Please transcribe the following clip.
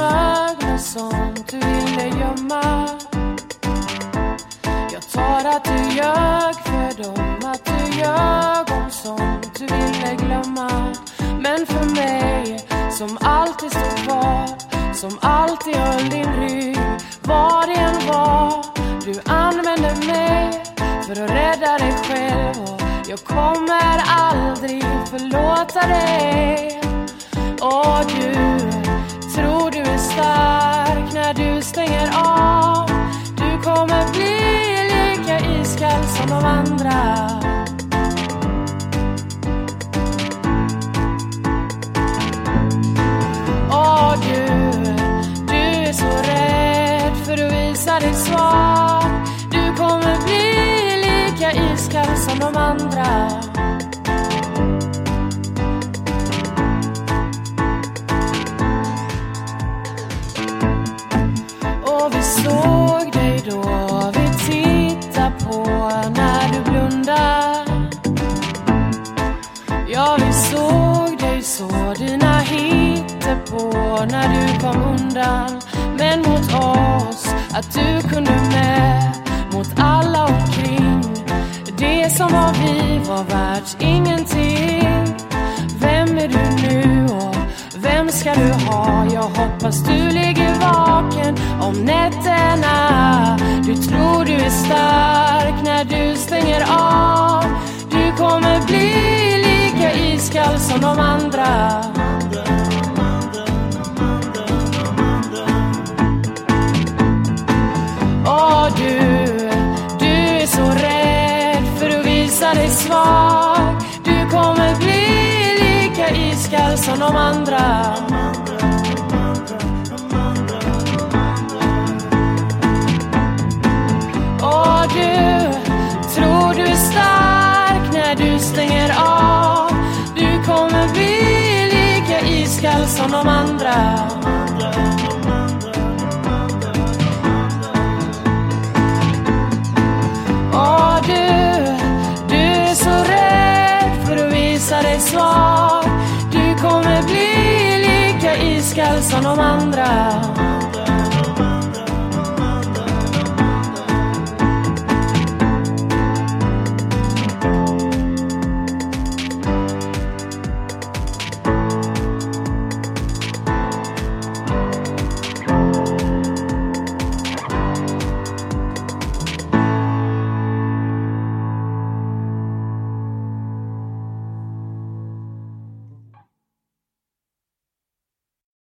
mögel som du ville gömma. Jag tar att du ljög för dem, att du ljög om sånt du ville glömma. Men för mig, som alltid stod kvar, som alltid höll din rygg Var det än var, du använde mig för att rädda dig själv. Och jag kommer aldrig förlåta dig. För att visa dig svag. Du kommer bli lika iskall som de andra. Och vi såg dig då vi tittar på när du blundar. Ja, vi såg dig så dina hittepå när du kom undan. Att du kunde med mot alla omkring. Det som var vi var värt ingenting. Vem är du nu och vem ska du ha? Jag hoppas du ligger vaken om nätterna. Du tror du är stark när du stänger av. Du kommer bli lika iskall som de andra. Dig svag. Du kommer bli lika iskall som de andra. Och du tror du är stark när du stänger av. Du kommer bli lika iskall som de andra. Svag. Du